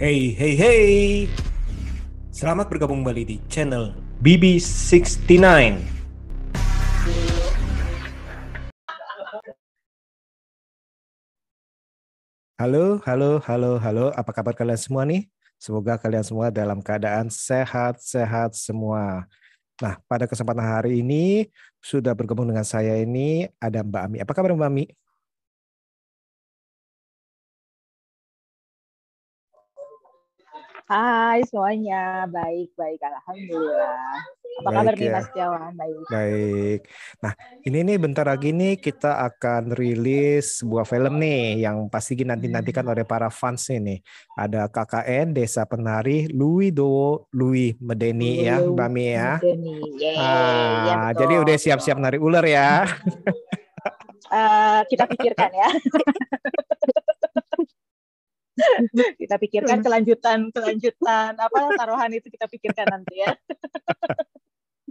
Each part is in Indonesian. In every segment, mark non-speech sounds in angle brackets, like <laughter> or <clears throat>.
Hey, hey, hey. Selamat bergabung kembali di channel BB69. Halo, halo, halo, halo. Apa kabar kalian semua nih? Semoga kalian semua dalam keadaan sehat-sehat semua. Nah, pada kesempatan hari ini sudah bergabung dengan saya ini ada Mbak Ami. Apa kabar Mbak Ami? Hai semuanya, baik-baik, alhamdulillah. Apa Baik kabar nih ya. Mas Jawan? Baik. Baik. Nah, ini nih bentar lagi nih kita akan rilis sebuah film nih yang pasti nanti-nantikan oleh para fans ini. Ada KKN Desa Penari Louis Dowo Louis Medeni ya, Mbak Mi ya. Yeay, Ah, betul. jadi udah siap-siap nari ular ya. <laughs> Eh, kita pikirkan ya. <laughs> <laughs> kita pikirkan kelanjutan kelanjutan apa taruhan itu kita pikirkan nanti ya.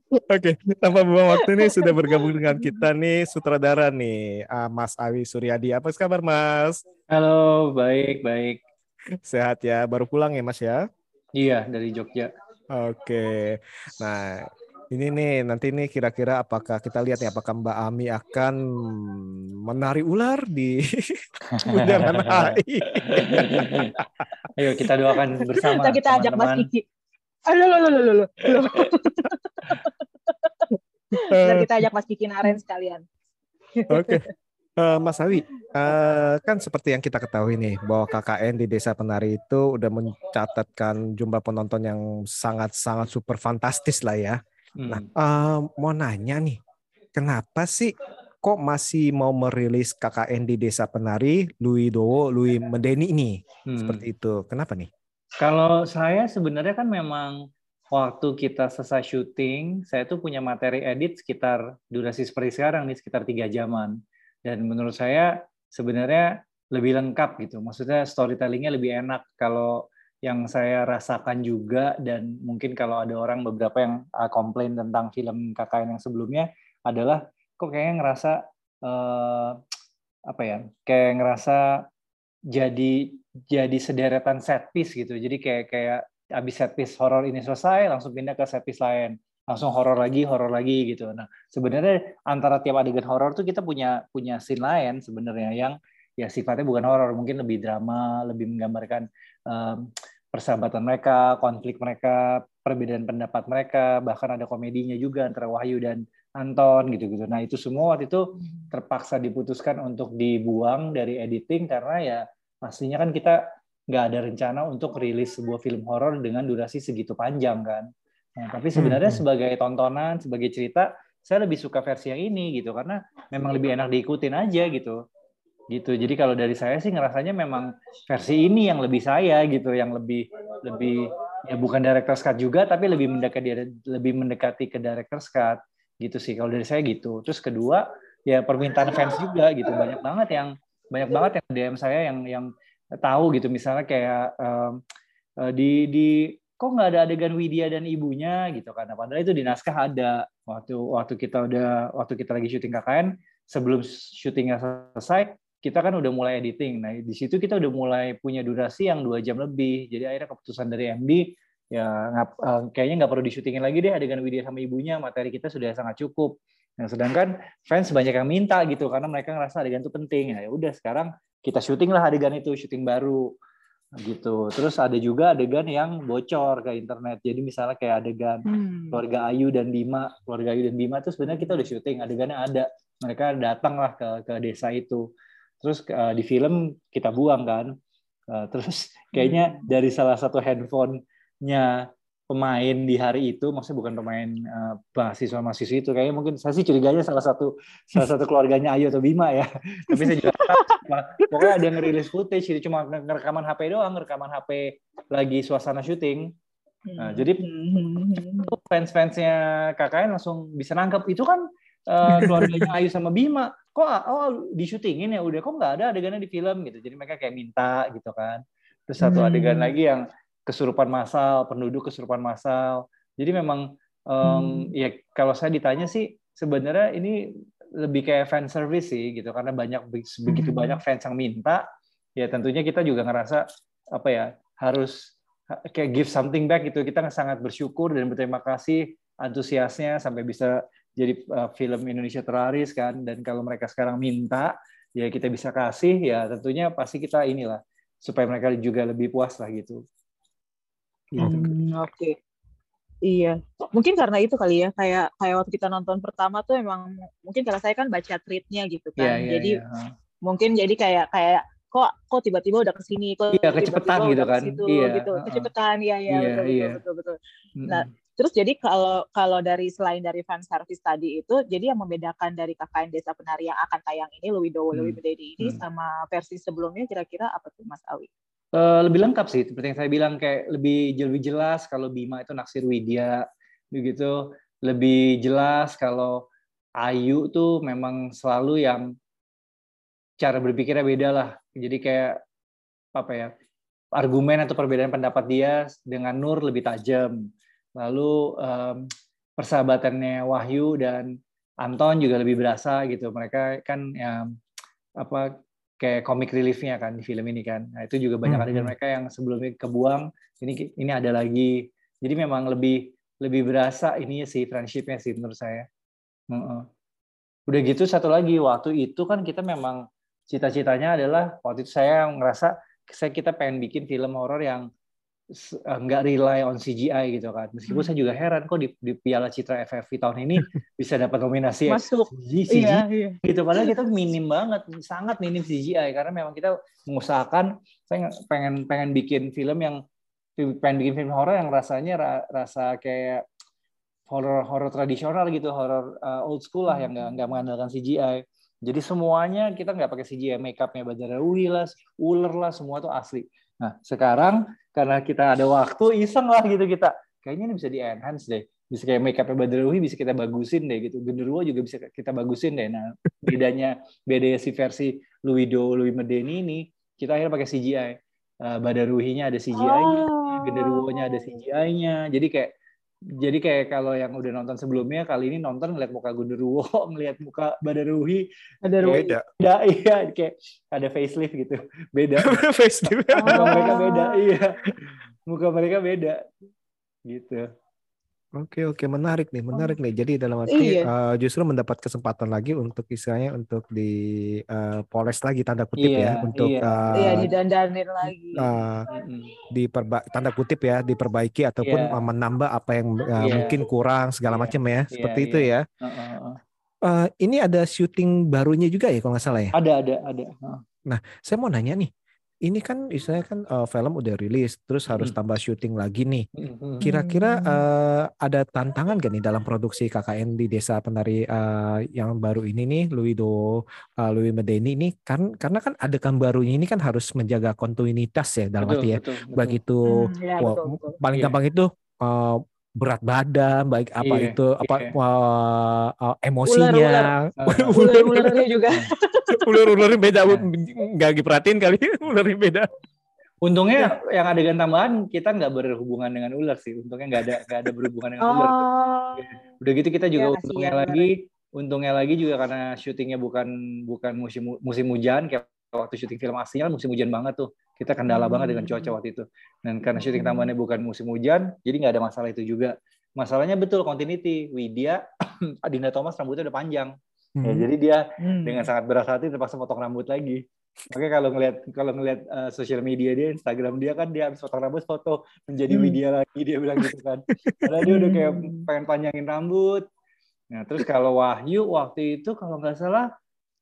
<laughs> Oke, tanpa buang waktu nih sudah bergabung dengan kita nih sutradara nih, ah, Mas Awi Suryadi. Apa kabar Mas? Halo, baik, baik. Sehat ya? Baru pulang ya Mas ya? Iya, dari Jogja. Oke. Nah, ini nih nanti nih kira-kira apakah kita lihat nih apakah Mbak Ami akan menari ular di <laughs> Bundaran HI. Ayo kita doakan bersama. Kita kita ajak Mas. Kiki. Loh, loh, loh. Biar kita ajak Mas Kiki Naren sekalian. Oke. Eh, Mas Awi, eh, kan seperti yang kita ketahui nih bahwa KKN di Desa Penari itu udah mencatatkan jumlah penonton yang sangat-sangat super fantastis lah ya. Hmm. Nah, eh, mau nanya nih, kenapa sih kok masih mau merilis KKN di Desa Penari Louis Dowo, Louis Medeni ini? Hmm. Seperti itu. Kenapa nih? Kalau saya sebenarnya kan memang waktu kita selesai syuting, saya tuh punya materi edit sekitar durasi seperti sekarang nih sekitar tiga jaman. Dan menurut saya sebenarnya lebih lengkap gitu. Maksudnya storytellingnya lebih enak kalau yang saya rasakan juga dan mungkin kalau ada orang beberapa yang uh, komplain tentang film KKN yang sebelumnya adalah kok kayaknya ngerasa eh, apa ya kayak ngerasa jadi jadi sederetan set piece gitu. Jadi kayak kayak abis set piece horor ini selesai langsung pindah ke set piece lain. Langsung horor lagi horor lagi gitu. Nah sebenarnya antara tiap adegan horor tuh kita punya punya scene lain sebenarnya yang ya sifatnya bukan horor mungkin lebih drama lebih menggambarkan em, persahabatan mereka konflik mereka perbedaan pendapat mereka bahkan ada komedinya juga antara Wahyu dan Anton gitu-gitu. Nah itu semua waktu itu terpaksa diputuskan untuk dibuang dari editing karena ya pastinya kan kita nggak ada rencana untuk rilis sebuah film horor dengan durasi segitu panjang kan. Nah, tapi sebenarnya Hmm. sebagai tontonan, sebagai cerita, saya lebih suka versi yang ini gitu karena memang lebih enak diikutin aja gitu. Gitu. Jadi kalau dari saya sih ngerasanya memang versi ini yang lebih saya gitu, yang lebih lebih ya bukan director's cut juga tapi lebih mendekati lebih mendekati ke director's cut gitu sih. Kalau dari saya gitu. Terus kedua ya permintaan fans juga gitu. Banyak banget yang banyak banget yang DM saya yang yang tahu gitu. Misalnya kayak eh, di di kok nggak ada adegan Widya dan ibunya gitu karena padahal itu di naskah ada. Waktu waktu kita udah waktu kita lagi syuting KKN sebelum syutingnya selesai kita kan udah mulai editing. Nah di situ kita udah mulai punya durasi yang dua jam lebih. Jadi akhirnya keputusan dari MD ya ngap, eh, kayaknya nggak perlu disyutingin lagi deh adegan Widya sama ibunya. Materi kita sudah sangat cukup. Nah sedangkan fans banyak yang minta gitu karena mereka ngerasa adegan itu penting. Ya udah sekarang kita syuting lah adegan itu syuting baru gitu. Terus ada juga adegan yang bocor ke internet. Jadi misalnya kayak adegan Hmm. keluarga Ayu dan Bima. Keluarga Ayu dan Bima itu sebenarnya kita udah syuting adegannya ada. Mereka datang lah ke ke desa itu terus eh, di film kita buang kan. Eh, terus <laughs> kayaknya dari salah satu handphonenya pemain di hari itu maksudnya bukan pemain eh, mahasiswa mahasiswa itu kayaknya mungkin saya sih curiganya salah satu salah satu keluarganya Ayu atau Bima ya. <laughs> Tapi saya juga pokoknya ada yang ngerilis footage itu cuma ngerekaman HP doang rekaman HP lagi suasana syuting. Nah, jadi Hmm. fans-fansnya KKN langsung bisa nangkep. Itu kan eh, keluarganya Ayu sama Bima kok oh di syutingin ya udah kok nggak ada adegannya di film gitu jadi mereka kayak minta gitu kan terus satu Hmm. adegan lagi yang kesurupan massal penduduk kesurupan massal jadi memang em, Hmm. ya kalau saya ditanya sih sebenarnya ini lebih kayak fan service sih gitu karena banyak begitu Hmm. banyak fans yang minta ya tentunya kita juga ngerasa apa ya harus kayak give something back gitu. Kita sangat bersyukur dan berterima kasih antusiasnya sampai bisa jadi uh, film Indonesia terlaris kan. Dan kalau mereka sekarang minta, ya kita bisa kasih, ya tentunya pasti kita inilah supaya mereka juga lebih puas lah gitu. gitu. Hmm, Oke. Okay. Iya, mungkin karena itu kali ya, kayak kayak waktu kita nonton pertama tuh emang mungkin kalau saya kan baca tweetnya gitu kan, yeah, yeah, jadi yeah. mungkin jadi kayak kayak kok kok tiba-tiba udah ke sini kok iya, kecepetan gitu kan iya gitu kecepetan ya ya iya, betul, iya. betul betul betul nah terus jadi kalau kalau dari selain dari fan service tadi itu jadi yang membedakan dari KKN Desa Penari yang akan tayang ini Louis Dowo hmm. Louis Mededi ini hmm. sama versi sebelumnya kira-kira apa tuh Mas Awi? Uh, lebih lengkap sih seperti yang saya bilang kayak lebih lebih jelas kalau Bima itu naksir Widya begitu lebih jelas kalau Ayu tuh memang selalu yang cara berpikirnya beda lah jadi kayak apa ya argumen atau perbedaan pendapat dia dengan Nur lebih tajam lalu um, persahabatannya Wahyu dan Anton juga lebih berasa gitu. Mereka kan ya, apa kayak komik reliefnya kan di film ini kan. Nah itu juga banyak hmm. adegan mereka yang sebelumnya kebuang ini ini ada lagi. Jadi memang lebih lebih berasa ini sih friendshipnya sih menurut saya. Udah gitu satu lagi waktu itu kan kita memang cita-citanya adalah waktu itu saya ngerasa saya kita pengen bikin film horor yang nggak rely on CGI gitu kan. Meskipun hmm. saya juga heran kok di, di Piala Citra FFV tahun ini <laughs> bisa dapat nominasi Masuk. CGI, iya, iya. gitu. Padahal kita minim banget, sangat minim CGI karena memang kita mengusahakan saya pengen pengen bikin film yang pengen bikin film horor yang rasanya rasa kayak horor horor tradisional gitu, horor uh, old school lah yang nggak nggak mengandalkan CGI. Jadi semuanya kita nggak pakai CGI makeupnya Bandara Uwi lah, ular lah, semua tuh asli. Nah sekarang karena kita ada waktu iseng lah gitu kita, kayaknya ini bisa di enhance deh. Bisa kayak makeupnya Bandara Uwi bisa kita bagusin deh gitu. Genderuwo juga bisa kita bagusin deh. Nah bedanya bedanya si versi Luido Louis Medeni ini kita akhirnya pakai CGI. Uh, Badaruhinya ada CGI-nya, oh. Genderuwo-nya ada CGI-nya. Jadi kayak jadi kayak kalau yang udah nonton sebelumnya kali ini nonton ngeliat muka Gundurwo, <laughs> ngeliat muka Badaruhi, ada beda. Beda, <laughs> iya kayak ada facelift gitu, beda. <laughs> facelift. Muka mereka beda, iya. Muka mereka beda, gitu. Oke oke menarik nih menarik nih jadi dalam arti iya. uh, justru mendapat kesempatan lagi untuk istilahnya untuk di uh, poles lagi tanda kutip iya, ya untuk iya, uh, iya didandanin lagi uh, diperba tanda kutip ya diperbaiki ataupun yeah. menambah apa yang uh, yeah. mungkin kurang segala yeah. macam ya seperti yeah. itu ya. Uh, uh, uh. ini ada syuting barunya juga ya kalau nggak salah ya? Ada ada ada. Nah saya mau nanya nih ini kan istilahnya kan uh, film udah rilis terus harus hmm. tambah syuting lagi nih. Hmm. Kira-kira uh, ada tantangan gak nih dalam produksi KKN di Desa Penari uh, yang baru ini nih Luido uh, Louis Medeni ini kan karena kan adegan barunya ini kan harus menjaga kontinuitas ya dalam betul, arti ya. Betul, betul. Baik itu hmm, ya, betul, betul. paling yeah. gampang itu uh, berat badan, baik apa yeah, itu apa yeah. uh, uh, emosinya, <laughs> ular-ularnya juga. <laughs> ular-ular beda nggak diperhatiin kali <laughs> ular beda. Untungnya yang adegan tambahan kita nggak berhubungan dengan ular sih. Untungnya nggak ada nggak ada berhubungan dengan oh. ular udah gitu kita juga ya, untungnya lagi untungnya lagi juga karena syutingnya bukan bukan musim musim hujan kayak waktu syuting film aslinya kan musim hujan banget tuh kita kendala hmm. banget dengan cuaca waktu itu dan karena syuting tambahannya bukan musim hujan jadi nggak ada masalah itu juga masalahnya betul continuity Widya <clears throat> Adinda Thomas rambutnya udah panjang Ya, hmm. Ya, jadi dia hmm. dengan sangat berat hati terpaksa potong rambut lagi. Makanya kalau ngelihat kalau ngelihat uh, sosial media dia, Instagram dia kan dia habis potong rambut foto menjadi hmm. media lagi dia bilang gitu kan. Karena dia udah kayak hmm. pengen panjangin rambut. Nah, terus kalau Wahyu waktu itu kalau nggak salah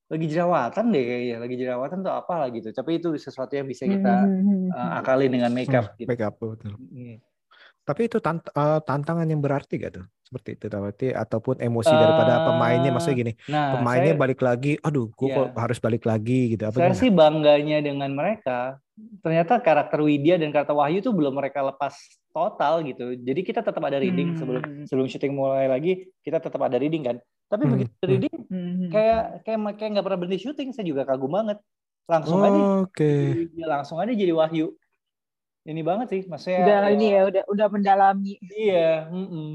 lagi jerawatan deh kayaknya, lagi jerawatan tuh apa lah gitu. Tapi itu sesuatu yang bisa kita uh, akali dengan makeup hmm, gitu. Makeup betul. Hmm. Tapi itu tant uh, tantangan yang berarti gak tuh? seperti itu berarti ataupun emosi uh, daripada pemainnya maksudnya gini nah, pemainnya saya, balik lagi aduh gue yeah. kok harus balik lagi gitu apa saya gimana? sih bangganya dengan mereka ternyata karakter Widya dan karakter Wahyu tuh belum mereka lepas total gitu jadi kita tetap ada reading hmm. sebelum sebelum syuting mulai lagi kita tetap ada reading kan tapi hmm. begitu hmm. reading hmm. kayak kayak kayak nggak pernah berhenti syuting saya juga kagum banget langsung oh, aja okay. langsung aja jadi Wahyu ini banget sih maksudnya udah ini ya udah udah mendalami iya mm -mm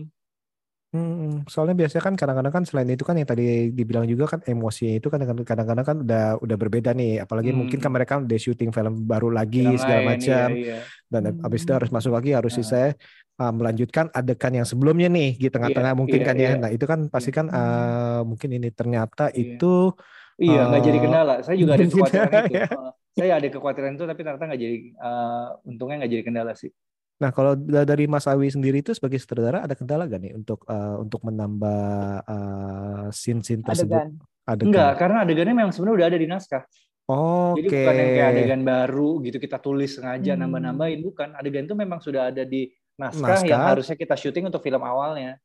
Hmm, soalnya biasanya kan kadang-kadang kan selain itu kan yang tadi dibilang juga kan emosi itu kan kadang-kadang kan udah udah berbeda nih. Apalagi hmm. mungkin kan mereka udah syuting film baru lagi film segala macam. Iya, iya. Dan hmm. abis itu harus masuk lagi harus nah. saya uh, melanjutkan adegan yang sebelumnya nih di tengah-tengah iya, mungkin iya, kan ya. iya. ya. Nah itu kan pasti kan uh, mungkin ini ternyata iya. itu Iya, nggak uh, jadi kendala. Saya juga ada <laughs> kekhawatiran itu. <laughs> saya ada kekhawatiran itu, tapi ternyata nggak jadi. Uh, untungnya nggak jadi kendala sih. Nah, kalau dari Mas Awi sendiri itu sebagai sutradara ada kendala gak nih untuk uh, untuk menambah uh, scene-scene tersebut? Adegan. adegan. Enggak, karena adegannya memang sebenarnya udah ada di naskah. Oh, Jadi bukan yang kayak adegan baru gitu kita tulis sengaja hmm. nambah-nambahin, bukan. Adegan itu memang sudah ada di naskah, naskah yang harusnya kita syuting untuk film awalnya.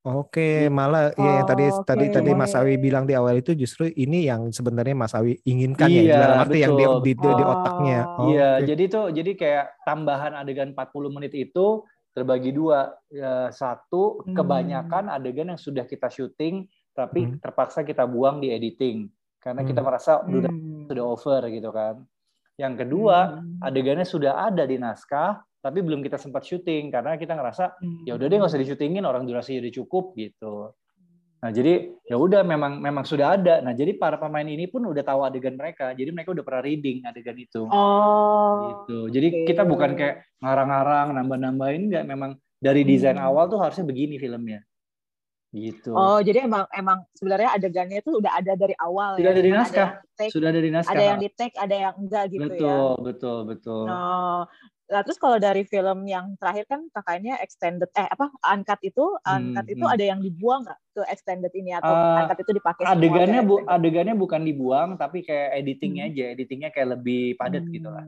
Oke, gitu. malah oh, ya yang tadi okay. tadi tadi Mas Awi bilang di awal itu justru ini yang sebenarnya Mas Awi inginkan ya, iya, ya dalam arti betul. yang di di, di, di otaknya. Oh, iya, okay. jadi tuh jadi kayak tambahan adegan 40 menit itu terbagi dua. Ya, satu, hmm. kebanyakan adegan yang sudah kita syuting tapi hmm. terpaksa kita buang di editing karena hmm. kita merasa hmm. sudah over gitu kan. Yang kedua, hmm. adegannya sudah ada di naskah tapi belum kita sempat syuting karena kita ngerasa hmm. ya udah deh nggak usah disyutingin orang durasi udah cukup gitu. Nah jadi ya udah memang memang sudah ada. Nah jadi para pemain ini pun udah tahu adegan mereka. Jadi mereka udah pernah reading adegan itu. Oh. Gitu. Jadi okay. kita bukan kayak ngarang-ngarang nambah-nambahin nggak. Memang dari desain hmm. awal tuh harusnya begini filmnya. Gitu. Oh jadi emang emang sebenarnya adegannya itu udah ada dari awal. Sudah ya? ada di naskah. sudah ada di naskah. Ada yang di take, ada yang enggak gitu betul, ya. Betul betul betul. Oh Nah, terus kalau dari film yang terakhir kan kakaknya extended eh apa uncut itu uncut hmm, itu hmm. ada yang dibuang nggak ke extended ini atau uh, uncut itu dipakai adegannya bu adegannya bukan dibuang tapi kayak editingnya hmm. aja editingnya kayak lebih padat hmm. gitu lah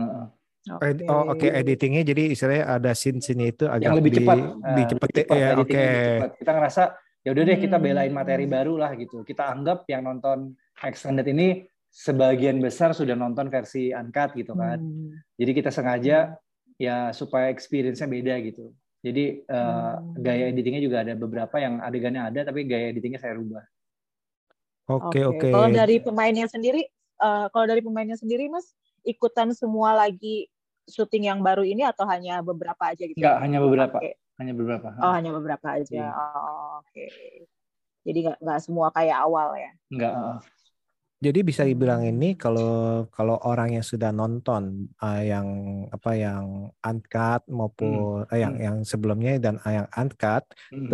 uh Okay. Oh oke okay. editingnya jadi istilahnya ada scene-scene itu agak yang lebih di, cepat, di cepet, cepat ya oke okay. kita ngerasa ya udah deh kita belain materi hmm. baru lah gitu kita anggap yang nonton extended ini sebagian besar sudah nonton versi uncut gitu kan. Hmm. Jadi kita sengaja ya supaya experience-nya beda gitu. Jadi uh, gaya editingnya juga ada beberapa yang adegannya ada tapi gaya editingnya saya rubah. Oke okay, oke. Okay. Kalau dari pemainnya sendiri, uh, kalau dari pemainnya sendiri Mas ikutan semua lagi syuting yang baru ini atau hanya beberapa aja gitu? Enggak, hanya beberapa. Okay. Hanya beberapa. Oh, hanya beberapa aja. Yeah. Oh, oke. Okay. Jadi nggak nggak semua kayak awal ya? Enggak. Jadi bisa dibilang ini kalau kalau orang yang sudah nonton uh, yang apa yang uncut maupun hmm. uh, yang hmm. yang sebelumnya dan uh, yang uncut hmm.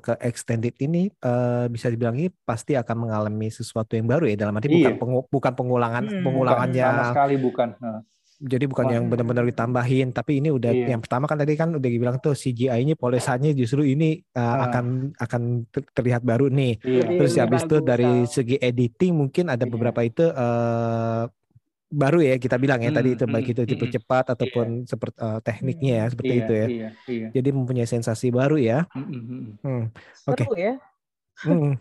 ke extended ini uh, bisa dibilang ini pasti akan mengalami sesuatu yang baru ya dalam arti iya. bukan pengu, bukan pengulangan hmm, pengulangannya sama sekali bukan. Nah jadi bukan oh. yang benar-benar ditambahin, tapi ini udah iya. yang pertama kan tadi kan udah dibilang tuh CGI-nya polesannya justru ini uh, uh. akan akan terlihat baru nih. Iya. Terus iya, habis itu dari segi editing mungkin ada iya. beberapa itu uh, baru ya kita bilang ya hmm, tadi itu baik hmm, itu tipe hmm, cepat ataupun iya. seperti uh, tekniknya ya seperti iya, itu ya. Iya, iya. Jadi mempunyai sensasi baru ya. Hmm, hmm, hmm. hmm. Oke. Okay. ya. Hmm.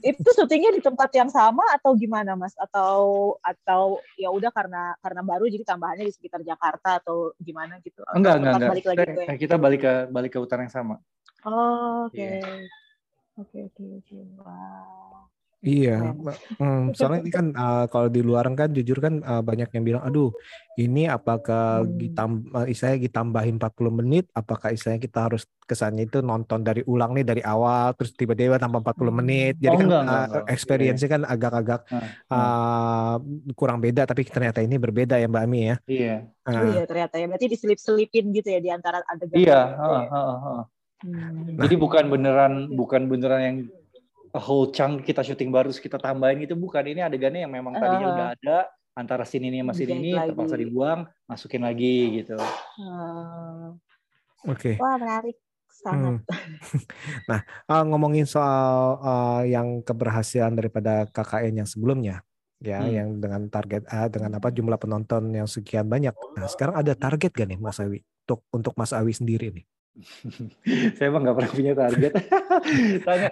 itu syutingnya di tempat yang sama atau gimana mas? Atau atau ya udah karena karena baru jadi tambahannya di sekitar Jakarta atau gimana gitu? Enggak enggak enggak. Balik lagi kita, ya? kita balik ke balik ke utara yang sama. Oh, oke. Iya. Oke oke oke. Wow. Iya, hmm, soalnya ini kan uh, kalau di luar kan jujur kan uh, banyak yang bilang, aduh ini apakah hmm. ditambah, istilahnya ditambahin 40 menit, apakah istilahnya kita harus kesannya itu nonton dari ulang nih dari awal, terus tiba-tiba tambah 40 hmm. menit, jadi oh, kan enggak, uh, enggak, experience-nya kan agak-agak uh, kurang beda, tapi ternyata ini berbeda ya Mbak Ami ya. Iya. Uh. iya ternyata ya, berarti diselip-selipin gitu ya di antara adegan. Iya. Uh, uh, uh. Hmm. Jadi bukan beneran, bukan beneran yang a whole chunk kita syuting baru kita tambahin itu bukan ini adegannya yang memang uh, tadinya udah ada antara sini ini sama sini ini terpaksa dibuang masukin lagi gitu. Uh, Oke. Okay. Wah menarik sangat. Hmm. <laughs> nah uh, ngomongin soal uh, yang keberhasilan daripada KKN yang sebelumnya ya hmm. yang dengan target uh, dengan apa jumlah penonton yang sekian banyak. Nah sekarang ada target gak nih Mas Awi untuk untuk Mas Awi sendiri nih? Saya emang nggak pernah punya target. <laughs> target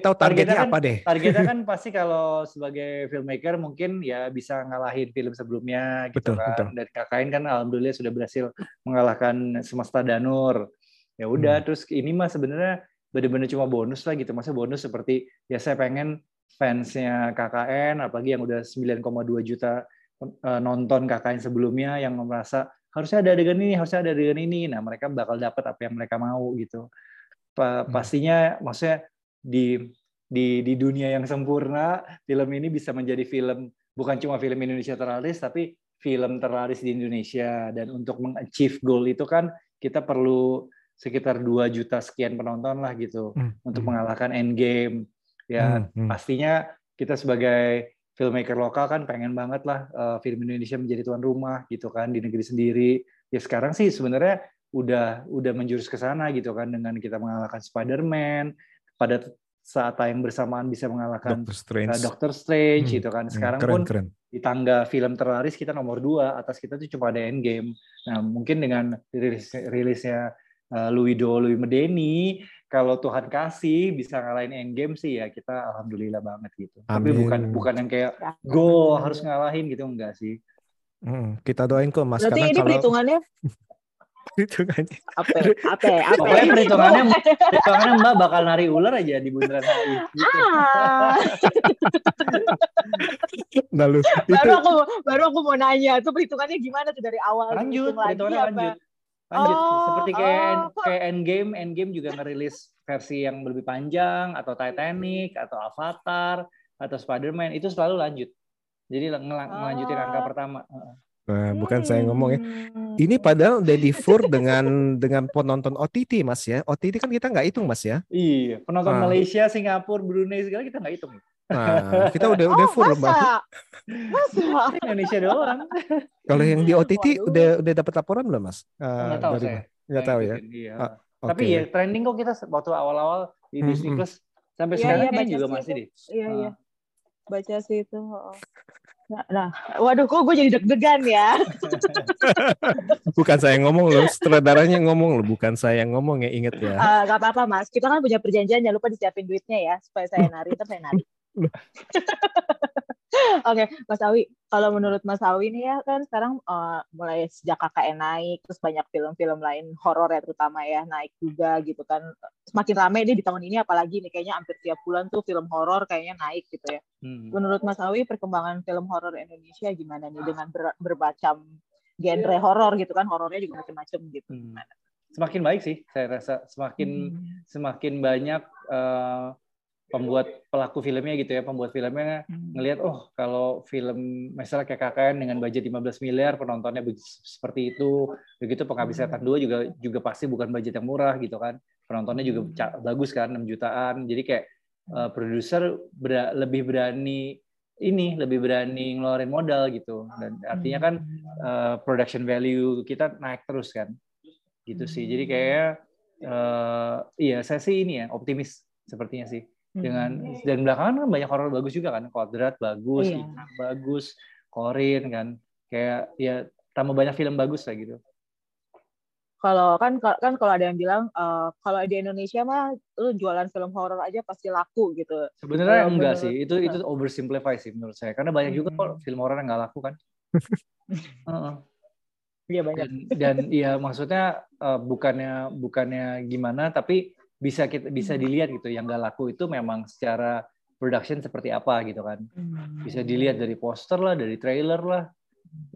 atau targetnya, targetnya kan, apa deh? targetnya kan <laughs> pasti kalau sebagai filmmaker mungkin ya bisa ngalahin film sebelumnya gitu betul, kan. Betul. Dan KKN kan alhamdulillah sudah berhasil mengalahkan Semesta Danur. Ya udah, hmm. terus ini mah sebenarnya benar-benar cuma bonus lah gitu. Masa bonus seperti ya saya pengen fansnya KKN, apalagi yang udah 9,2 juta eh, nonton KKN sebelumnya yang merasa harusnya ada adegan ini, harusnya ada adegan ini. Nah, mereka bakal dapat apa yang mereka mau gitu. pa, pastinya maksudnya di di di dunia yang sempurna film ini bisa menjadi film bukan cuma film Indonesia terlaris tapi film terlaris di Indonesia dan untuk mengachieve goal itu kan kita perlu sekitar 2 juta sekian penonton lah gitu hmm. untuk hmm. mengalahkan Endgame ya hmm. Hmm. pastinya kita sebagai filmmaker lokal kan pengen banget lah uh, film Indonesia menjadi tuan rumah gitu kan di negeri sendiri ya sekarang sih sebenarnya udah udah menjurus ke sana gitu kan dengan kita mengalahkan Spider-Man pada saat tayang bersamaan bisa mengalahkan Doctor Strange, uh, Doctor Strange hmm. gitu kan. Hmm, Sekarang keren, pun keren. di tangga film terlaris kita nomor dua, atas kita tuh cuma ada Endgame. Nah mungkin dengan rilis rilisnya uh, Louis Do, Louis Medeni, kalau Tuhan kasih bisa ngalahin Endgame sih ya kita alhamdulillah banget gitu. Amin. Tapi bukan bukan yang kayak go harus ngalahin gitu enggak sih. Hmm, kita doain kok Mas. Berarti ini kalau... perhitungannya <laughs> perhitungannya. Apa? Apa? Apa? Pokoknya perhitungannya, <laughs> perhitungannya Mbak bakal nari ular aja di bundaran HI. Gitu. <laughs> Ah. nah, lu, baru aku baru aku mau nanya, tuh perhitungannya gimana tuh dari awal? Lanjut, perhitungannya lagi, lanjut. Lanjut. Oh, Seperti kayak oh. kayak Endgame, Endgame juga ngerilis versi yang lebih panjang atau Titanic atau Avatar atau Spider-Man itu selalu lanjut. Jadi ngel- oh. ngelanjutin angka pertama. Nah, bukan saya ngomong ya. Hmm. Ini padahal Daddy Fur dengan <laughs> dengan penonton OTT Mas ya. OTT kan kita nggak hitung Mas ya. Iya, penonton nah. Malaysia, Singapura, Brunei segala kita nggak hitung. Nah, kita <laughs> udah oh, udah full masa? Mbak. Masa? Indonesia doang. <laughs> Kalau yang di OTT Waduh. udah udah dapat laporan belum Mas? Uh, nggak tahu dari, saya. Nggak tahu ya. Iya. Ah, okay. Tapi ya trending kok kita waktu awal-awal di hmm, Disney hmm. Plus sampai ya, sekarang ya, juga masih deh. Iya, iya. Baca sih itu. Nah, nah, waduh kok gue jadi deg-degan ya. <laughs> bukan saya yang ngomong loh, sutradaranya ngomong loh, bukan saya yang ngomong ya, inget ya. Uh, gak apa-apa mas, kita kan punya perjanjian, jangan lupa disiapin duitnya ya, supaya saya nari, terus saya nari. Oke, okay, Mas Awi. Kalau menurut Mas Awi nih ya kan sekarang uh, mulai sejak KKN naik, terus banyak film-film lain horor ya terutama ya naik juga gitu kan. Semakin ramai deh di tahun ini apalagi nih kayaknya hampir tiap bulan tuh film horor kayaknya naik gitu ya. Hmm. Menurut Mas Awi perkembangan film horor Indonesia gimana nih dengan ber bermacam genre horor gitu kan, horornya juga macam-macam gitu. Hmm. Semakin baik sih, saya rasa semakin hmm. semakin banyak uh, pembuat pelaku filmnya gitu ya pembuat filmnya hmm. ngelihat oh kalau film misalnya kayak KKN dengan budget 15 miliar penontonnya seperti itu. Begitu penghabis setan dua juga juga pasti bukan budget yang murah gitu kan. Penontonnya juga hmm. bagus kan 6 jutaan. Jadi kayak uh, produser ber lebih berani ini lebih berani ngeluarin modal gitu. Dan artinya kan uh, production value kita naik terus kan. Gitu sih. Jadi kayak uh, iya saya sih ini ya optimis sepertinya sih dengan hmm. dan belakangan kan banyak horor bagus juga kan. Kodrat bagus iya. bagus korin kan. Kayak ya tambah banyak film bagus lah gitu. Kalau kan kan kalau ada yang bilang uh, kalau di Indonesia mah lu jualan film horor aja pasti laku gitu. Sebenarnya uh, enggak sih. Itu itu oversimplify sih menurut saya. Karena banyak juga kok hmm. film horor yang nggak laku kan. <laughs> Uh Iya banyak. Dan, dan ya maksudnya uh, bukannya bukannya gimana tapi bisa kita bisa hmm. dilihat gitu yang gak laku itu memang secara production seperti apa gitu kan. Hmm. bisa dilihat dari poster lah dari trailer lah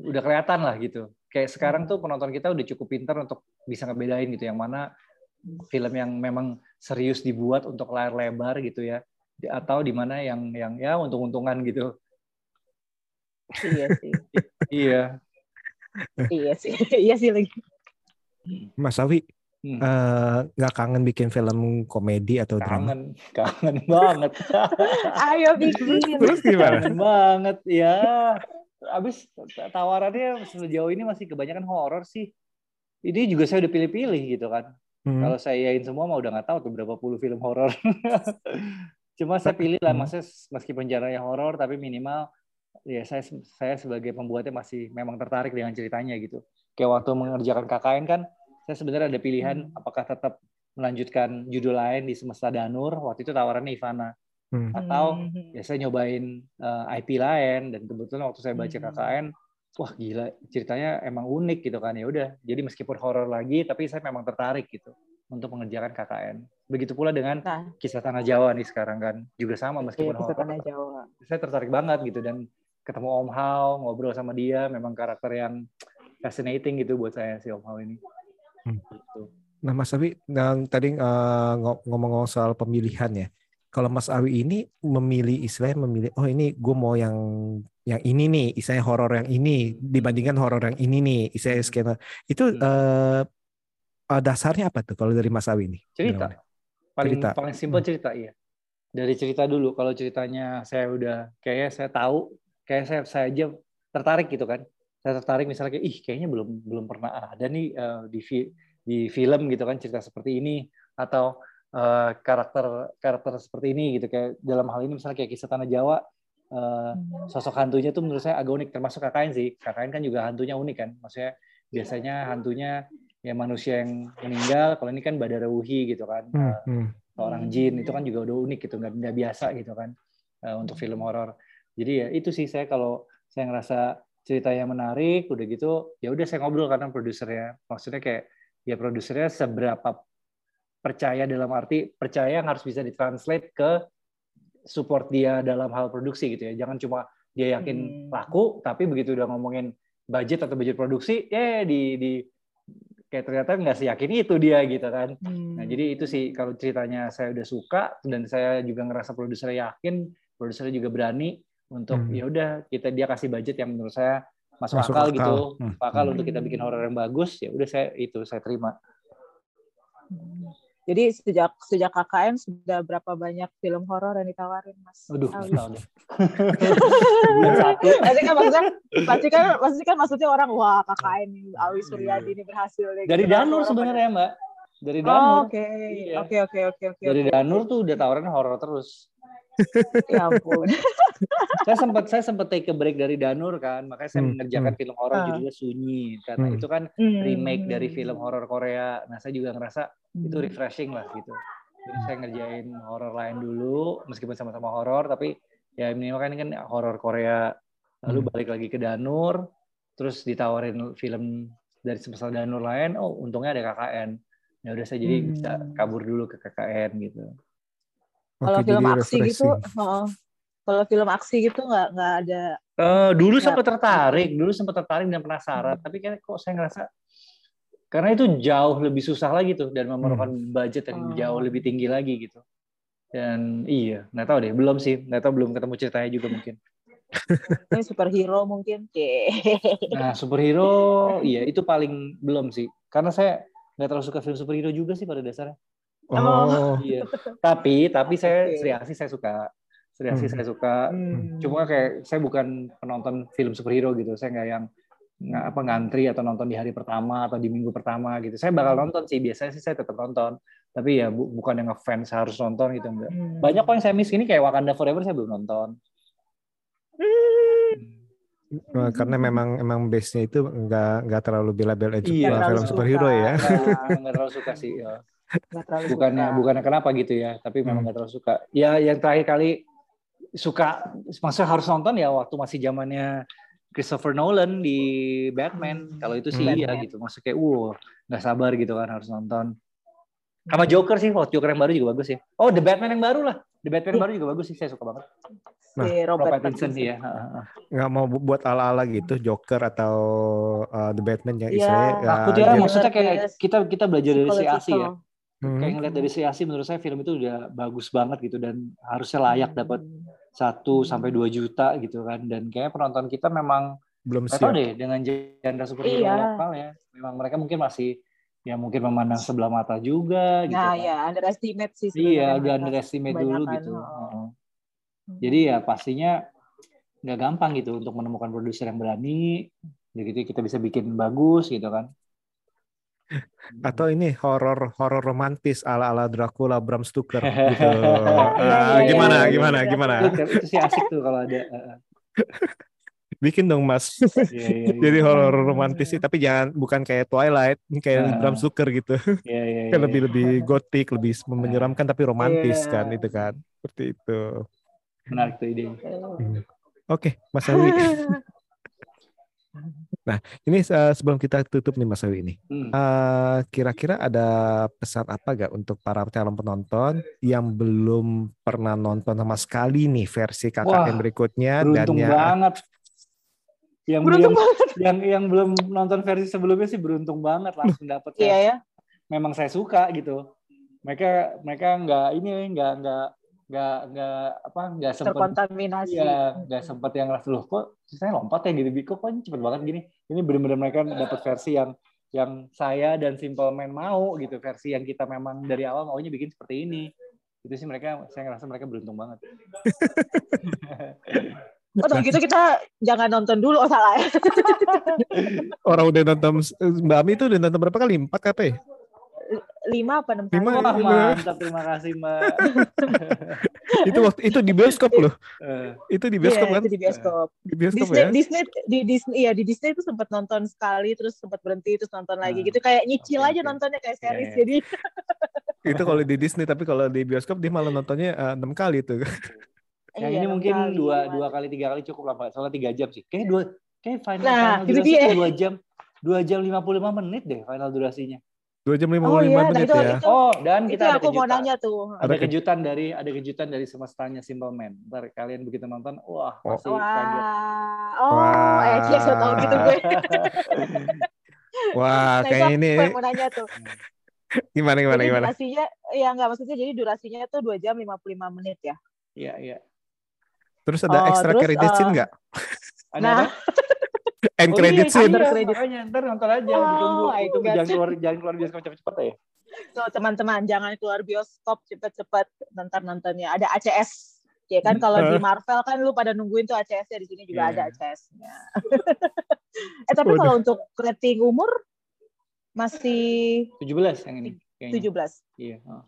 udah kelihatan lah gitu. Kayak sekarang tuh penonton kita udah cukup pintar untuk bisa ngebedain gitu yang mana film yang memang serius dibuat untuk layar lebar gitu ya atau di mana yang yang ya untung-untungan gitu. Iya sih. <laughs> Iya. Iya sih. <laughs> Iya sih lagi. Mas Awi Hmm. Eh, nggak uh, kangen bikin film komedi atau drama? Kangen, kangen banget. <laughs> Ayo bikin. Terus gimana? Kangen banget ya. Abis tawarannya sejauh ini masih kebanyakan horor sih. Ini juga saya udah pilih-pilih gitu kan. Hmm. Kalau saya yain semua mah udah nggak tahu tuh berapa puluh film horor. <laughs> Cuma saya pilih lah, hmm. maksudnya meskipun jarangnya horor, tapi minimal ya saya saya sebagai pembuatnya masih memang tertarik dengan ceritanya gitu. Kayak waktu mengerjakan KKN kan, saya sebenarnya ada pilihan hmm. apakah tetap melanjutkan judul lain di Semesta Danur waktu itu tawarannya Ivana hmm. atau hmm. ya saya nyobain uh, eh, IP lain dan kebetulan waktu saya baca hmm. KKN wah gila ceritanya emang unik gitu kan ya udah jadi meskipun horor lagi tapi saya memang tertarik gitu untuk mengerjakan KKN begitu pula dengan nah. kisah tanah Jawa nih sekarang kan juga sama meskipun iya, horor tanah Jawa. saya tertarik banget gitu dan ketemu Om Hao ngobrol sama dia memang karakter yang fascinating gitu buat saya si Om Hao ini Hmm. Gitu. Nah, Mas Awi, yang tadi uh, ngomong-ngomong soal pemilihan ya. Kalau Mas Awi ini memilih istilahnya memilih, oh ini gue mau yang yang ini nih, istilahnya horor yang ini dibandingkan horor yang ini nih, istilahnya skena. Itu uh, dasarnya apa tuh kalau dari Mas Awi ini? Cerita. Paling cerita. paling simpel hmm. cerita iya. Dari cerita dulu. Kalau ceritanya saya udah kayaknya saya tahu, kayak saya saya aja tertarik gitu kan. Saya tertarik misalnya kayak ih kayaknya belum belum pernah ada nih uh, di di film gitu kan cerita seperti ini atau uh, karakter karakter seperti ini gitu. Kayak dalam hal ini misalnya kayak kisah tanah Jawa uh, sosok hantunya tuh menurut saya agak unik termasuk KKN sih. KKN kan juga hantunya unik kan. Maksudnya biasanya hantunya ya manusia yang meninggal kalau ini kan Badara Wuhi gitu kan. Hmm, hmm. seorang jin itu kan juga udah unik gitu nggak, nggak biasa gitu kan uh, untuk film horor. Jadi ya itu sih saya kalau saya ngerasa ceritanya menarik udah gitu ya udah saya ngobrol karena produsernya maksudnya kayak ya produsernya seberapa percaya dalam arti percaya yang harus bisa ditranslate ke support dia dalam hal produksi gitu ya. Jangan cuma dia yakin hmm. laku tapi begitu udah ngomongin budget atau budget produksi ya di di kayak ternyata nggak seyakin itu dia gitu kan. Hmm. Nah, jadi itu sih kalau ceritanya saya udah suka dan saya juga ngerasa produser yakin, produsernya juga berani untuk hmm. ya udah kita dia kasih budget yang menurut saya masuk, masuk akal, akal gitu hmm. akal hmm. untuk kita bikin horor yang bagus ya udah saya itu saya terima jadi sejak sejak KKN sudah berapa banyak film horor yang ditawarin mas? Aduh, tahu deh. <laughs> satu. Pasti kan maksudnya, pasti kan, pasti kan maksudnya orang wah KKN Awi Suryadi ini berhasil. Dari gitu. Danur sebenarnya mbak. Dari Danur. Oke, iya. oke, oke, oke, oke. Dari Danur tuh udah tawaran horor terus. ya ampun. <laughs> saya sempat saya sempat take a break dari Danur kan, makanya saya hmm, mengerjakan hmm. film horor uh. judulnya Sunyi karena hmm. itu kan hmm. remake dari film horor Korea. Nah, saya juga ngerasa hmm. itu refreshing lah gitu. Jadi saya ngerjain horor lain dulu meskipun sama-sama horor tapi ya ini kan kan horor Korea. Lalu hmm. balik lagi ke Danur, terus ditawarin film dari sebesar Danur lain, oh untungnya ada KKN. Ya udah saya jadi hmm. bisa kabur dulu ke KKN gitu. Kalau film aksi gitu, oh, kalau film aksi gitu nggak nggak ada. Uh, dulu sempat tertarik, dulu sempat tertarik dan penasaran, hmm. tapi kan kok saya ngerasa karena itu jauh lebih susah lagi tuh dan memerlukan hmm. budget yang oh. jauh lebih tinggi lagi gitu. Dan iya, nggak tahu deh, belum sih, nggak tahu belum ketemu ceritanya juga mungkin. <laughs> Ini superhero mungkin. <laughs> nah, superhero, iya itu paling belum sih. Karena saya nggak terlalu suka film superhero juga sih pada dasarnya. Oh. Iya. Tapi tapi saya Sri Asih saya suka. Sri Asih hmm. saya suka. Hmm. Cuma kayak saya bukan penonton film superhero gitu. Saya nggak yang nggak apa ngantri atau nonton di hari pertama atau di minggu pertama gitu. Saya bakal hmm. nonton sih. Biasanya sih saya tetap nonton. Tapi ya bu, bukan yang ngefans harus nonton gitu enggak. Hmm. Banyak kok yang saya miss ini kayak Wakanda Forever saya belum nonton. Hmm. Karena memang emang base-nya itu nggak nggak terlalu bela-bela iya, film superhero ya. <laughs> Nggak terlalu suka sih. Ya bukannya suka. bukannya kenapa gitu ya tapi memang hmm. nggak terlalu suka ya yang terakhir kali suka maksudnya harus nonton ya waktu masih zamannya Christopher Nolan di Batman. Hmm. kalau itu sih ya gitu maksudnya kayak wow nggak sabar gitu kan harus nonton. Sama Joker sih waktu Joker yang baru juga bagus ya. Oh The Batman yang baru lah. The Batman yang baru juga bagus sih saya suka banget. Nah, si Robert, Robert Pattinson ya. Nggak mau buat ala-ala gitu Joker atau uh, The Batman yang ya, istilahnya. Ya, aku ya, maksudnya kayak kita kita belajar dari si Asi ya. Hmm. Kayak ngeliat dari Asi menurut saya film itu udah bagus banget gitu dan harusnya layak dapat satu sampai dua juta gitu kan dan kayak penonton kita memang belum siap deh dengan genre superhero iya. lokal ya. Memang mereka mungkin masih ya mungkin memandang sebelah mata juga gitu. Nah, kan. ya underestimate sih Iya, agak underestimate dulu gitu. Oh. Jadi ya pastinya nggak gampang gitu untuk menemukan produser yang berani, begitu kita bisa bikin bagus gitu kan <laughs> atau ini horor horor romantis ala ala Dracula Bram Stoker gitu. <laughs> uh, gimana gimana gimana? Itu, sih asik tuh kalau ada. <laughs> Bikin dong mas. Yeah, yeah, yeah. Jadi horor romantis sih, tapi jangan bukan kayak Twilight, kayak uh, Bram Stoker gitu. Yeah, yeah, kan lebih lebih gotik, lebih menyeramkan tapi romantis yeah. kan itu kan, seperti itu. Menarik tuh ide. Hmm. Oke, okay, Mas Awi. Nah, ini uh, sebelum kita tutup nih Mas Awi ini, hmm. uh, kira-kira ada pesan apa gak untuk para calon penonton yang belum pernah nonton sama sekali nih versi KKN berikutnya beruntung dan ya, banget. Yang beruntung belum, banget. <laughs> Yang yang belum nonton versi sebelumnya sih beruntung banget langsung dapat Iya ya. memang saya suka gitu mereka mereka nggak ini nggak nggak nggak nggak apa nggak sempat terkontaminasi ya nggak sempat yang rasa loh kok saya lompat ya gitu kok kok ini cepet banget gini ini benar-benar mereka dapat versi yang yang saya dan Simple Man mau gitu versi yang kita memang dari awal maunya bikin seperti ini itu sih mereka saya ngerasa mereka beruntung banget Oh, gitu kita jangan nonton dulu oh salah ya. Orang udah nonton Mbak Ami itu udah nonton berapa kali? Empat KP? Lima apa enam lima, Wah, mantap terima kasih mbak. <laughs> Itu waktu itu di bioskop loh. Uh, itu di bioskop yeah, kan? itu di bioskop. Di bioskop Disney, ya? Disney di Disney ya di Disney itu sempat nonton sekali terus sempat berhenti terus nonton lagi gitu. Kayak nyicil okay, aja okay. nontonnya kayak series yeah, yeah. jadi. <laughs> Itu kalau di Disney tapi kalau di bioskop dia malah nontonnya enam uh, kali tuh. Yang iya, ini mungkin kali, dua dua kali tiga kali cukup lah soalnya tiga jam sih. Kayak dua kayak final, nah, final durasi dua jam dua jam lima puluh lima menit deh final durasinya Dua jam lima puluh lima menit nah, ya. Itu, oh, dan kita itu ada aku kejutan. mau nanya tuh. Ada kejutan dari ada kejutan dari semestanya Simple Man. Ntar kalian begitu nonton, wah pasti wah. kaget. Oh, wah. eh dia so tahu gitu gue. <laughs> wah, nah, kayak ini. Gue mau nanya tuh. <laughs> gimana gimana jadi gimana? Durasinya ya enggak maksudnya jadi durasinya tuh dua jam lima puluh lima menit ya. Iya, iya. Terus ada oh, extra credit uh, scene enggak? Nah, <laughs> End credit oh, iya, scene. Iya, makanya ntar nonton aja oh, ditunggu. Itu jangan keluar jangan keluar bioskop cepet-cepet ya. So teman-teman jangan keluar bioskop cepet-cepet nonton nontonnya. Ada ACS. Ya kan kalau di Marvel kan lu pada nungguin tuh ACS-nya di sini juga yeah. ada ACS-nya. <laughs> eh tapi kalau untuk rating umur masih 17 yang ini. Kayaknya. 17. Iya. Oh.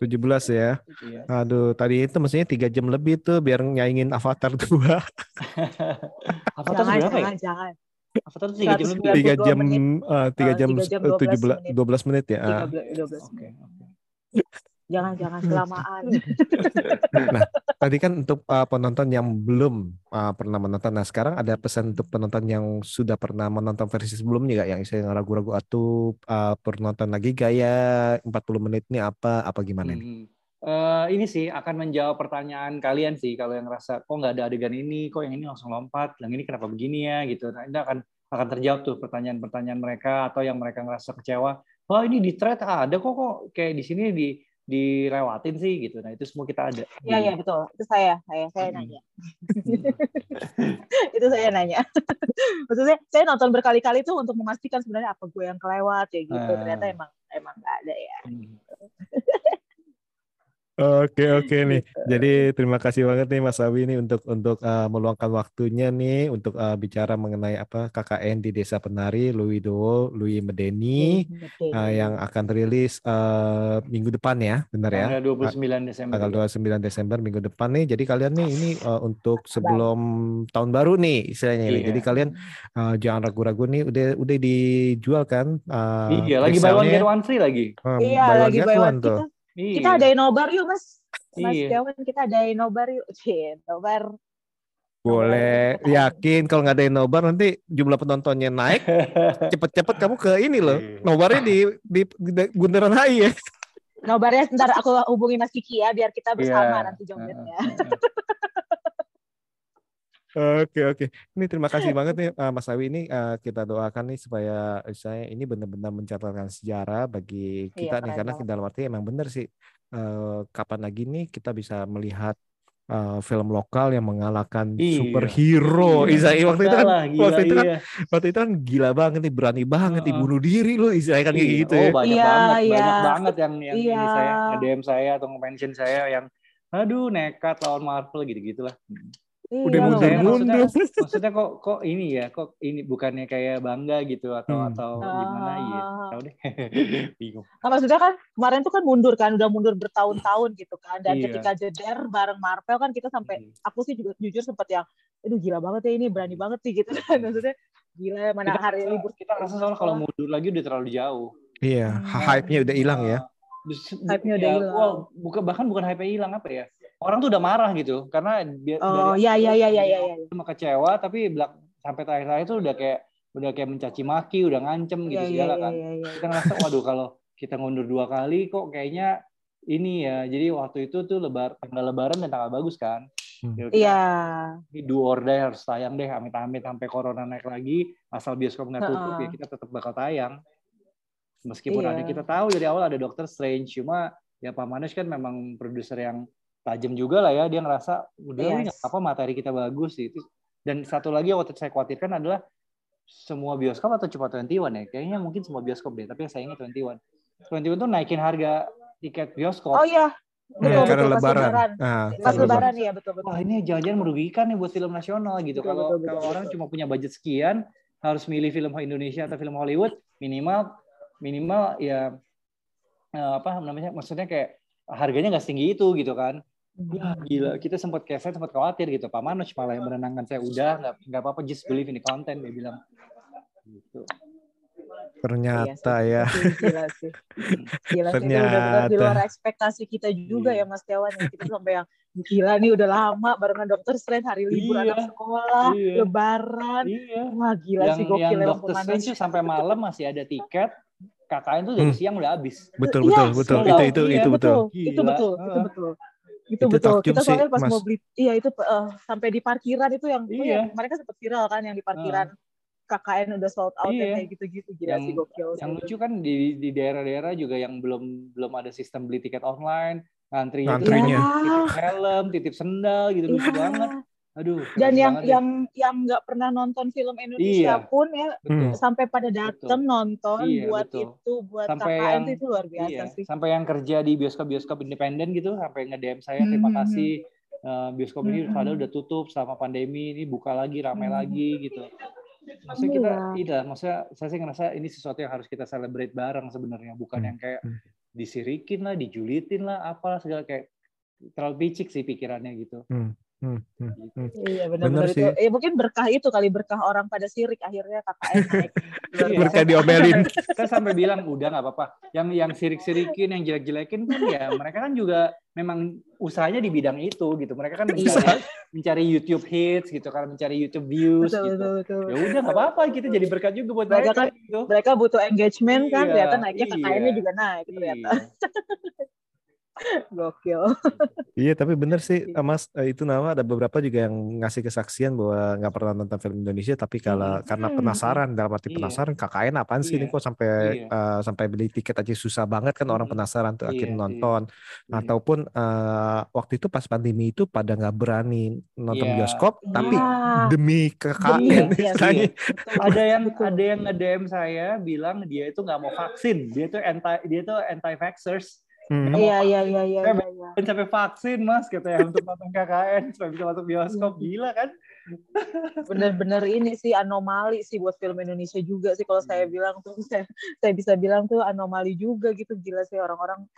17 ya. Aduh, tadi itu mestinya tiga jam lebih tuh biar nyaingin Avatar 2. <laughs> Avatar jangan, berapa jangan, ya? Jangan. Avatar itu 3 jam lebih. 3 jam uh, 3 jam, uh, jam 12 menit. 12 menit ya. 13, 12 menit. <laughs> jangan kelamaan. <laughs> nah, tadi kan untuk uh, penonton yang belum uh, pernah menonton. Nah, sekarang ada pesan untuk penonton yang sudah pernah menonton versi sebelumnya nggak? Yang saya ragu-ragu atau uh, penonton lagi gaya 40 menit ini apa apa gimana hmm. nih? Uh, ini sih akan menjawab pertanyaan kalian sih kalau yang ngerasa kok nggak ada adegan ini, kok yang ini langsung lompat, yang ini kenapa begini ya gitu. Nah, ini akan akan terjawab tuh pertanyaan-pertanyaan mereka atau yang mereka ngerasa kecewa. Wah oh, ini di thread ada kok kok kayak di sini di dilewatin sih gitu. Nah itu semua kita ada. Iya iya betul. Itu saya saya saya hmm. nanya. <laughs> itu saya nanya. <laughs> Maksudnya saya nonton berkali-kali tuh untuk memastikan sebenarnya apa gue yang kelewat ya gitu. Uh. Ternyata emang emang nggak ada ya. Hmm. Oke oke nih. Gitu. Jadi terima kasih banget nih Mas Awi nih untuk untuk uh, meluangkan waktunya nih untuk uh, bicara mengenai apa KKN di Desa Penari Louis Dowo, Louis Medeni uh, yang akan rilis uh, minggu depan ya, benar ya? Tanggal 29 Desember. Tanggal 29 Desember minggu depan nih. Jadi kalian nih ini uh, untuk sebelum tahun baru nih istilahnya iya. nih. Jadi kalian uh, jangan ragu-ragu nih udah udah dijual kan? Uh, iya, lagi buy one get one free lagi. Uh, iya, buy lagi buy one tuh. Iya. Kita ada nobar yuk mas. Mas iya. Jawan kita ada nobar yuk. Cie, <laughs> nobar. Boleh, yakin kalau nggak ada nobar nanti jumlah penontonnya naik, <laughs> cepet-cepet kamu ke ini loh, iya. nobarnya di di, di Bundaran HI ya. Nobarnya sebentar aku hubungi Mas Kiki ya, biar kita bersama yeah. nanti jogetnya. Oke oke. Ini terima kasih <laughs> banget nih uh, Mas Awi ini uh, kita doakan nih supaya saya ini benar-benar mencatatkan sejarah bagi iya, kita iya, nih karena dalam arti emang benar sih uh, kapan lagi nih kita bisa melihat uh, film lokal yang mengalahkan iya. superhero. Iya. Isa waktu itu kan gila, waktu itu kan iya. waktu itu kan gila banget nih berani banget uh, nih bunuh diri loh Isa kan kayak gitu oh, ya. banyak iya, banget iya. banyak banget yang yang iya. ini saya DM saya atau mention saya yang aduh nekat lawan Marvel gitu-gitulah. Iya, udah mundur-mundur. Maksudnya, <laughs> maksudnya kok kok ini ya, kok ini bukannya kayak bangga gitu atau hmm. atau gimana ya? Tahu deh. <laughs> Bingung. Nah, maksudnya kan kemarin tuh kan mundur kan, udah mundur bertahun-tahun gitu kan. Dan iya. ketika jeder bareng Marvel kan kita sampai hmm. aku sih juga jujur sempat yang aduh gila banget ya ini, berani banget sih gitu kan. Maksudnya gila mana kita, hari libur kita rasa soalnya kalau mundur lagi udah terlalu jauh. Iya, hmm. hype-nya udah hilang ya. Hype-nya udah ya, hilang. Wow, bukan bahkan bukan hype-nya hilang apa ya? Orang tuh udah marah gitu karena dia oh iya iya iya iya iya cuma kecewa tapi belak sampai terakhir-terakhir tuh udah kayak udah kayak mencaci maki udah ngancem gitu yeah, segala yeah, kan yeah, yeah, kita ngerasa waduh kalau kita ngundur dua kali kok kayaknya ini ya jadi waktu itu tuh lebar tanggal lebaran dan tanggal bagus kan hmm. iya yeah. ini dua order harus tayang deh amit-amit sampai corona naik lagi asal bioskop nggak tutup uh -uh. ya kita tetap bakal tayang Meskipun iya. ada kita tahu dari awal ada Doctor Strange, cuma ya Pak Manus kan memang produser yang tajam juga lah ya. Dia ngerasa udah yes. apa materi kita bagus sih. Dan satu lagi yang waktu saya khawatirkan adalah semua bioskop atau cuma 21 ya? Kayaknya mungkin semua bioskop deh, tapi yang saya ingat 21. 21 tuh naikin harga tiket bioskop. Oh iya, Betul, ya, karena betul, lebaran. lebaran. Nah, pas lebaran ya betul betul. Wah ini jangan-jangan merugikan nih buat film nasional gitu. Betul, kalau betul, kalau betul, orang betul. cuma punya budget sekian harus milih film Indonesia atau film Hollywood minimal minimal ya eh, apa namanya maksudnya kayak harganya nggak setinggi itu gitu kan. Ya gila, kita sempat kayak saya sempat khawatir gitu. Pak Manoj malah yang menenangkan saya udah nggak nggak apa-apa just believe in the content dia bilang. Gitu. Ternyata iya ya. Gila sih. <laughs> Gila Ternyata. sih. Udah benar di luar ekspektasi kita juga iya. ya Mas Tiawan. Ya. Kita sampai yang gila nih udah lama barengan dokter Strange hari libur iya. anak sekolah, iya. lebaran. Iya. Wah gila yang, sih gokil yang dokter Strange sampai malam masih ada tiket. KKN tuh dari hmm. siang udah habis. Betul betul iya, betul. Itu itu iya, itu betul. Itu betul. Itu betul. Itu, itu betul. Kita soalnya pas mas. mau beli, iya itu uh, sampai di parkiran itu yang, iya. oh ya, mereka sempat viral kan yang di parkiran. Uh KKN udah sold out iya. kayak gitu-gitu gila yang, sih gokil. Yang lucu kan di di daerah-daerah juga yang belum belum ada sistem beli tiket online, ngantri ngantrinya titip helm, titip sendal gitu lucu iya. banget. Aduh. Dan yang yang ya. yang nggak pernah nonton film Indonesia iya, pun ya betul. sampai pada datang nonton iya, buat betul. itu buat sampai KKN yang, itu luar biasa iya, sih. Sampai yang kerja di bioskop-bioskop independen gitu sampai nge-DM saya terima hmm. kasih uh, bioskop ini hmm. padahal udah tutup selama pandemi ini buka lagi ramai hmm. lagi gitu maksudnya kita iya. maksudnya saya sih ngerasa ini sesuatu yang harus kita celebrate bareng sebenarnya bukan hmm. yang kayak hmm. disirikin lah dijulitin lah apalah segala kayak terlalu picik sih pikirannya gitu hmm. Hmm, hmm, hmm. Iya benar-benar itu. Eh mungkin berkah itu kali berkah orang pada sirik akhirnya KKN naik. Iya. <laughs> berkah diomelin. Saya sampai bilang udah nggak apa-apa. Yang yang sirik-sirikin, yang jelek-jelekin kan ya mereka kan juga memang usahanya di bidang itu gitu. Mereka kan mencari, mencari YouTube hits gitu kan, mencari YouTube views betul, gitu. Ya udah nggak apa-apa kita jadi berkat juga buat mereka. Mereka kan gitu. mereka butuh engagement kan, iya, ternyata naiknya iya. KKN-nya juga naik ternyata. Iya. <laughs> Gokil. iya, tapi bener sih, iya. Mas. Eh, itu nama ada beberapa juga yang ngasih kesaksian bahwa nggak pernah nonton film Indonesia, tapi kalau hmm. karena penasaran, dalam arti iya. penasaran, KKN apaan sih iya. ini kok sampai iya. uh, sampai beli tiket aja susah banget kan orang penasaran tuh iya, akhirnya nonton. Iya. Ataupun uh, waktu itu pas pandemi itu pada nggak berani nonton iya. bioskop, iya. tapi demi KKN. Iya, <laughs> iya. ada yang ada yang nge-DM saya bilang dia itu nggak mau vaksin, dia itu anti dia itu anti vaxxers Hmm. Iya iya iya iya. iya, iya. Sampai vaksin mas katanya untuk nonton KKN supaya bisa masuk bioskop gila kan? Bener-bener ini sih anomali sih buat film Indonesia juga sih kalau saya hmm. bilang tuh <laughs> saya, saya bisa bilang tuh anomali juga gitu gila sih orang-orang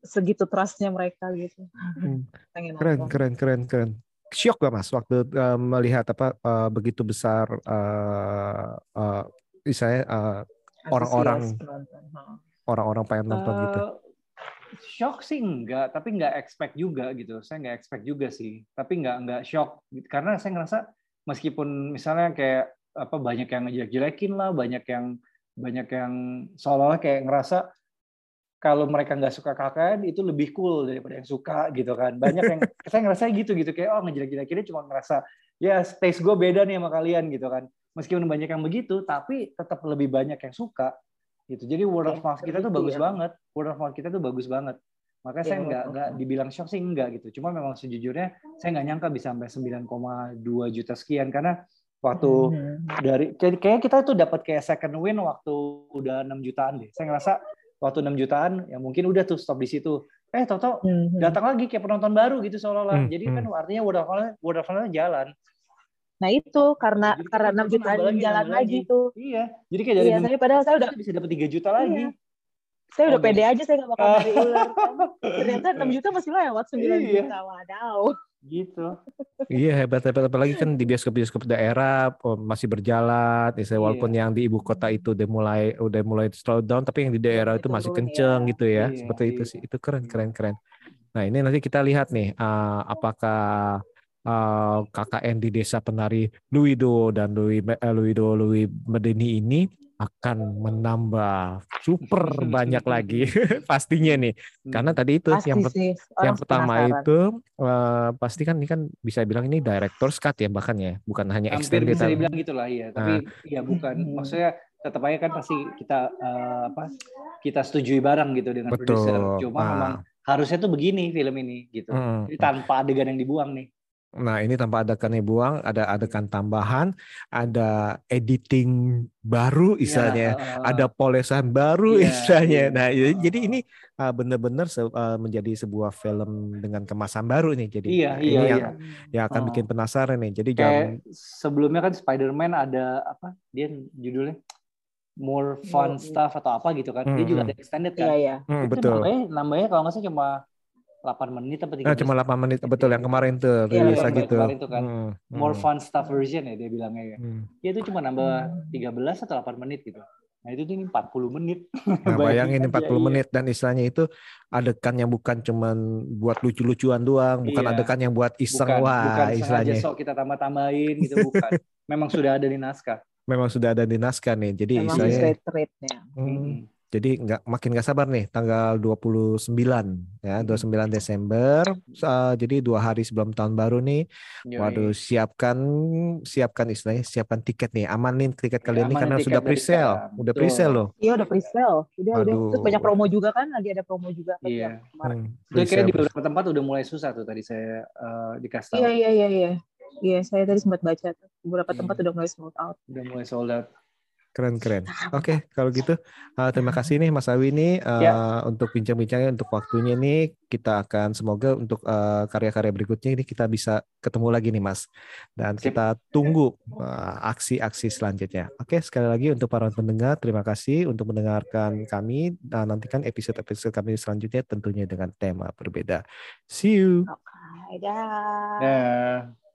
segitu trustnya mereka gitu. Hmm. <laughs> keren keren keren keren. Syok gak mas waktu uh, melihat apa uh, begitu besar uh, uh, saya uh, orang-orang orang-orang pengen nonton uh, gitu shock sih enggak, tapi enggak expect juga gitu. Saya enggak expect juga sih, tapi enggak enggak shock karena saya ngerasa meskipun misalnya kayak apa banyak yang ngejelek-jelekin lah, banyak yang banyak yang seolah-olah kayak ngerasa kalau mereka nggak suka KKN itu lebih cool daripada yang suka gitu kan. Banyak yang <laughs> saya ngerasa gitu gitu kayak oh ngejelek-jelekinnya cuma ngerasa ya taste gue beda nih sama kalian gitu kan. Meskipun banyak yang begitu, tapi tetap lebih banyak yang suka gitu. Jadi word of mouth kita tuh bagus ya. banget. Word of mouth kita tuh bagus banget. Makanya ya, saya nggak nggak dibilang shock sih enggak gitu. Cuma memang sejujurnya saya nggak nyangka bisa sampai 9,2 juta sekian. Karena waktu hmm. dari kayak kita tuh dapat kayak second win waktu udah 6 jutaan deh. Saya ngerasa waktu 6 jutaan ya mungkin udah tuh stop di situ. Eh toto hmm. datang lagi kayak penonton baru gitu seolah-olah. Hmm. jadi kan artinya word of mouth word of mouth jalan Nah itu karena jadi karena enam jutaan lagi, jalan lagi, lagi tuh. Iya. Jadi kayak dari iya, tapi padahal saya udah bisa dapat tiga juta lagi. Iya. Saya udah oh, pede aja saya gak bakal cari ular. Kan. Ternyata enam juta masih lewat sembilan iya. juta. Wadaw. Gitu. iya hebat hebat apalagi kan di bioskop-bioskop daerah oh, masih berjalan. Misalnya iya. walaupun yang di ibu kota itu udah mulai udah mulai slow down, tapi yang di daerah itu masih kenceng iya. gitu ya. Iya, Seperti iya. itu sih. Itu keren keren keren. Nah ini nanti kita lihat nih uh, apakah uh, eh, KKN di Desa Penari Luido dan Louis uh, Luido Louis Medeni ini akan menambah super <laughs> banyak lagi <laughs> pastinya nih karena tadi itu Pasti yang sih. yang pertama penasaran. itu uh, pasti kan ini kan bisa bilang ini director's cut ya bahkan ya bukan hanya extended bisa dibilang gitulah ya tapi nah. ya bukan maksudnya tetap aja kan pasti kita uh, apa kita setujui bareng gitu dengan Betul. produser. Cuma Ah. memang harusnya tuh begini film ini gitu. Hmm. Jadi tanpa adegan yang dibuang nih. Nah, ini tanpa adegan yang buang, ada adegan tambahan, ada editing baru istilahnya, Ya, uh, ada polesan baru Iya, istilahnya. iya. Nah, jadi, Uh, jadi ini uh, benar-benar se- uh, menjadi sebuah film dengan kemasan baru nih. Jadi Iya, nah, iya, ini yang iya. yang akan Uh. bikin penasaran nih. Jadi Kayak jangan sebelumnya kan Spider-Man ada apa? Dia judulnya More Fun More- Stuff atau apa gitu kan. Dia Hmm, juga ada extended Iya, kan. iya. Hmm, Itu betul. nambahnya, nambahnya kalau nggak salah cuma 8 menit apa 13 Nah, cuma 8 menit betul yang kemarin tuh Iya, rilis iya, gitu. kemarin tuh kan. Hmm, More hmm, fun stuff version ya dia bilangnya ya. hmm. Ya itu cuma nambah 13 atau 8 menit gitu. Nah itu tuh ini 40 menit. Nah, <laughs> bayangin aja, 40 iya. menit dan istilahnya itu adegan yang bukan cuman buat lucu-lucuan doang, bukan Iya. adegan yang buat iseng Bukan, wah bukan istilahnya. sok kita tambah-tambahin gitu bukan. <laughs> Memang sudah ada di naskah. Memang sudah ada di naskah nih. Jadi Memang istilahnya. Hmm, Mm-mm. Jadi nggak makin nggak sabar nih tanggal 29 ya 29 Desember Uh, jadi dua hari sebelum tahun baru nih Yoi. waduh siapkan siapkan istilahnya siapkan tiket nih amanin tiket Ya, kalian ini amanin karena sudah pre-sale udah pre-sale loh Iya udah pre-sale. Udah udah. Terus banyak promo juga kan, lagi ada promo juga kan Iya. kemarin. Hmm, pre-sale. di beberapa tempat udah mulai susah tuh tadi saya eh, dikasih tahu. Iya iya iya iya. Iya, saya tadi sempat baca tuh. Beberapa Hmm. tempat udah mulai sold out. Udah mulai sold out. Keren keren. Oke kalau gitu uh, terima kasih nih Mas Awi nih uh, Ya. untuk bincang-bincangnya untuk waktunya nih. Kita akan semoga untuk uh, karya-karya berikutnya ini kita bisa ketemu lagi nih Mas. Dan Sip. kita tunggu uh, aksi-aksi selanjutnya. Oke sekali lagi untuk para pendengar terima kasih untuk mendengarkan kami. Dan nantikan episode-episode kami selanjutnya tentunya dengan tema berbeda. See you. Oke, dah. Dah.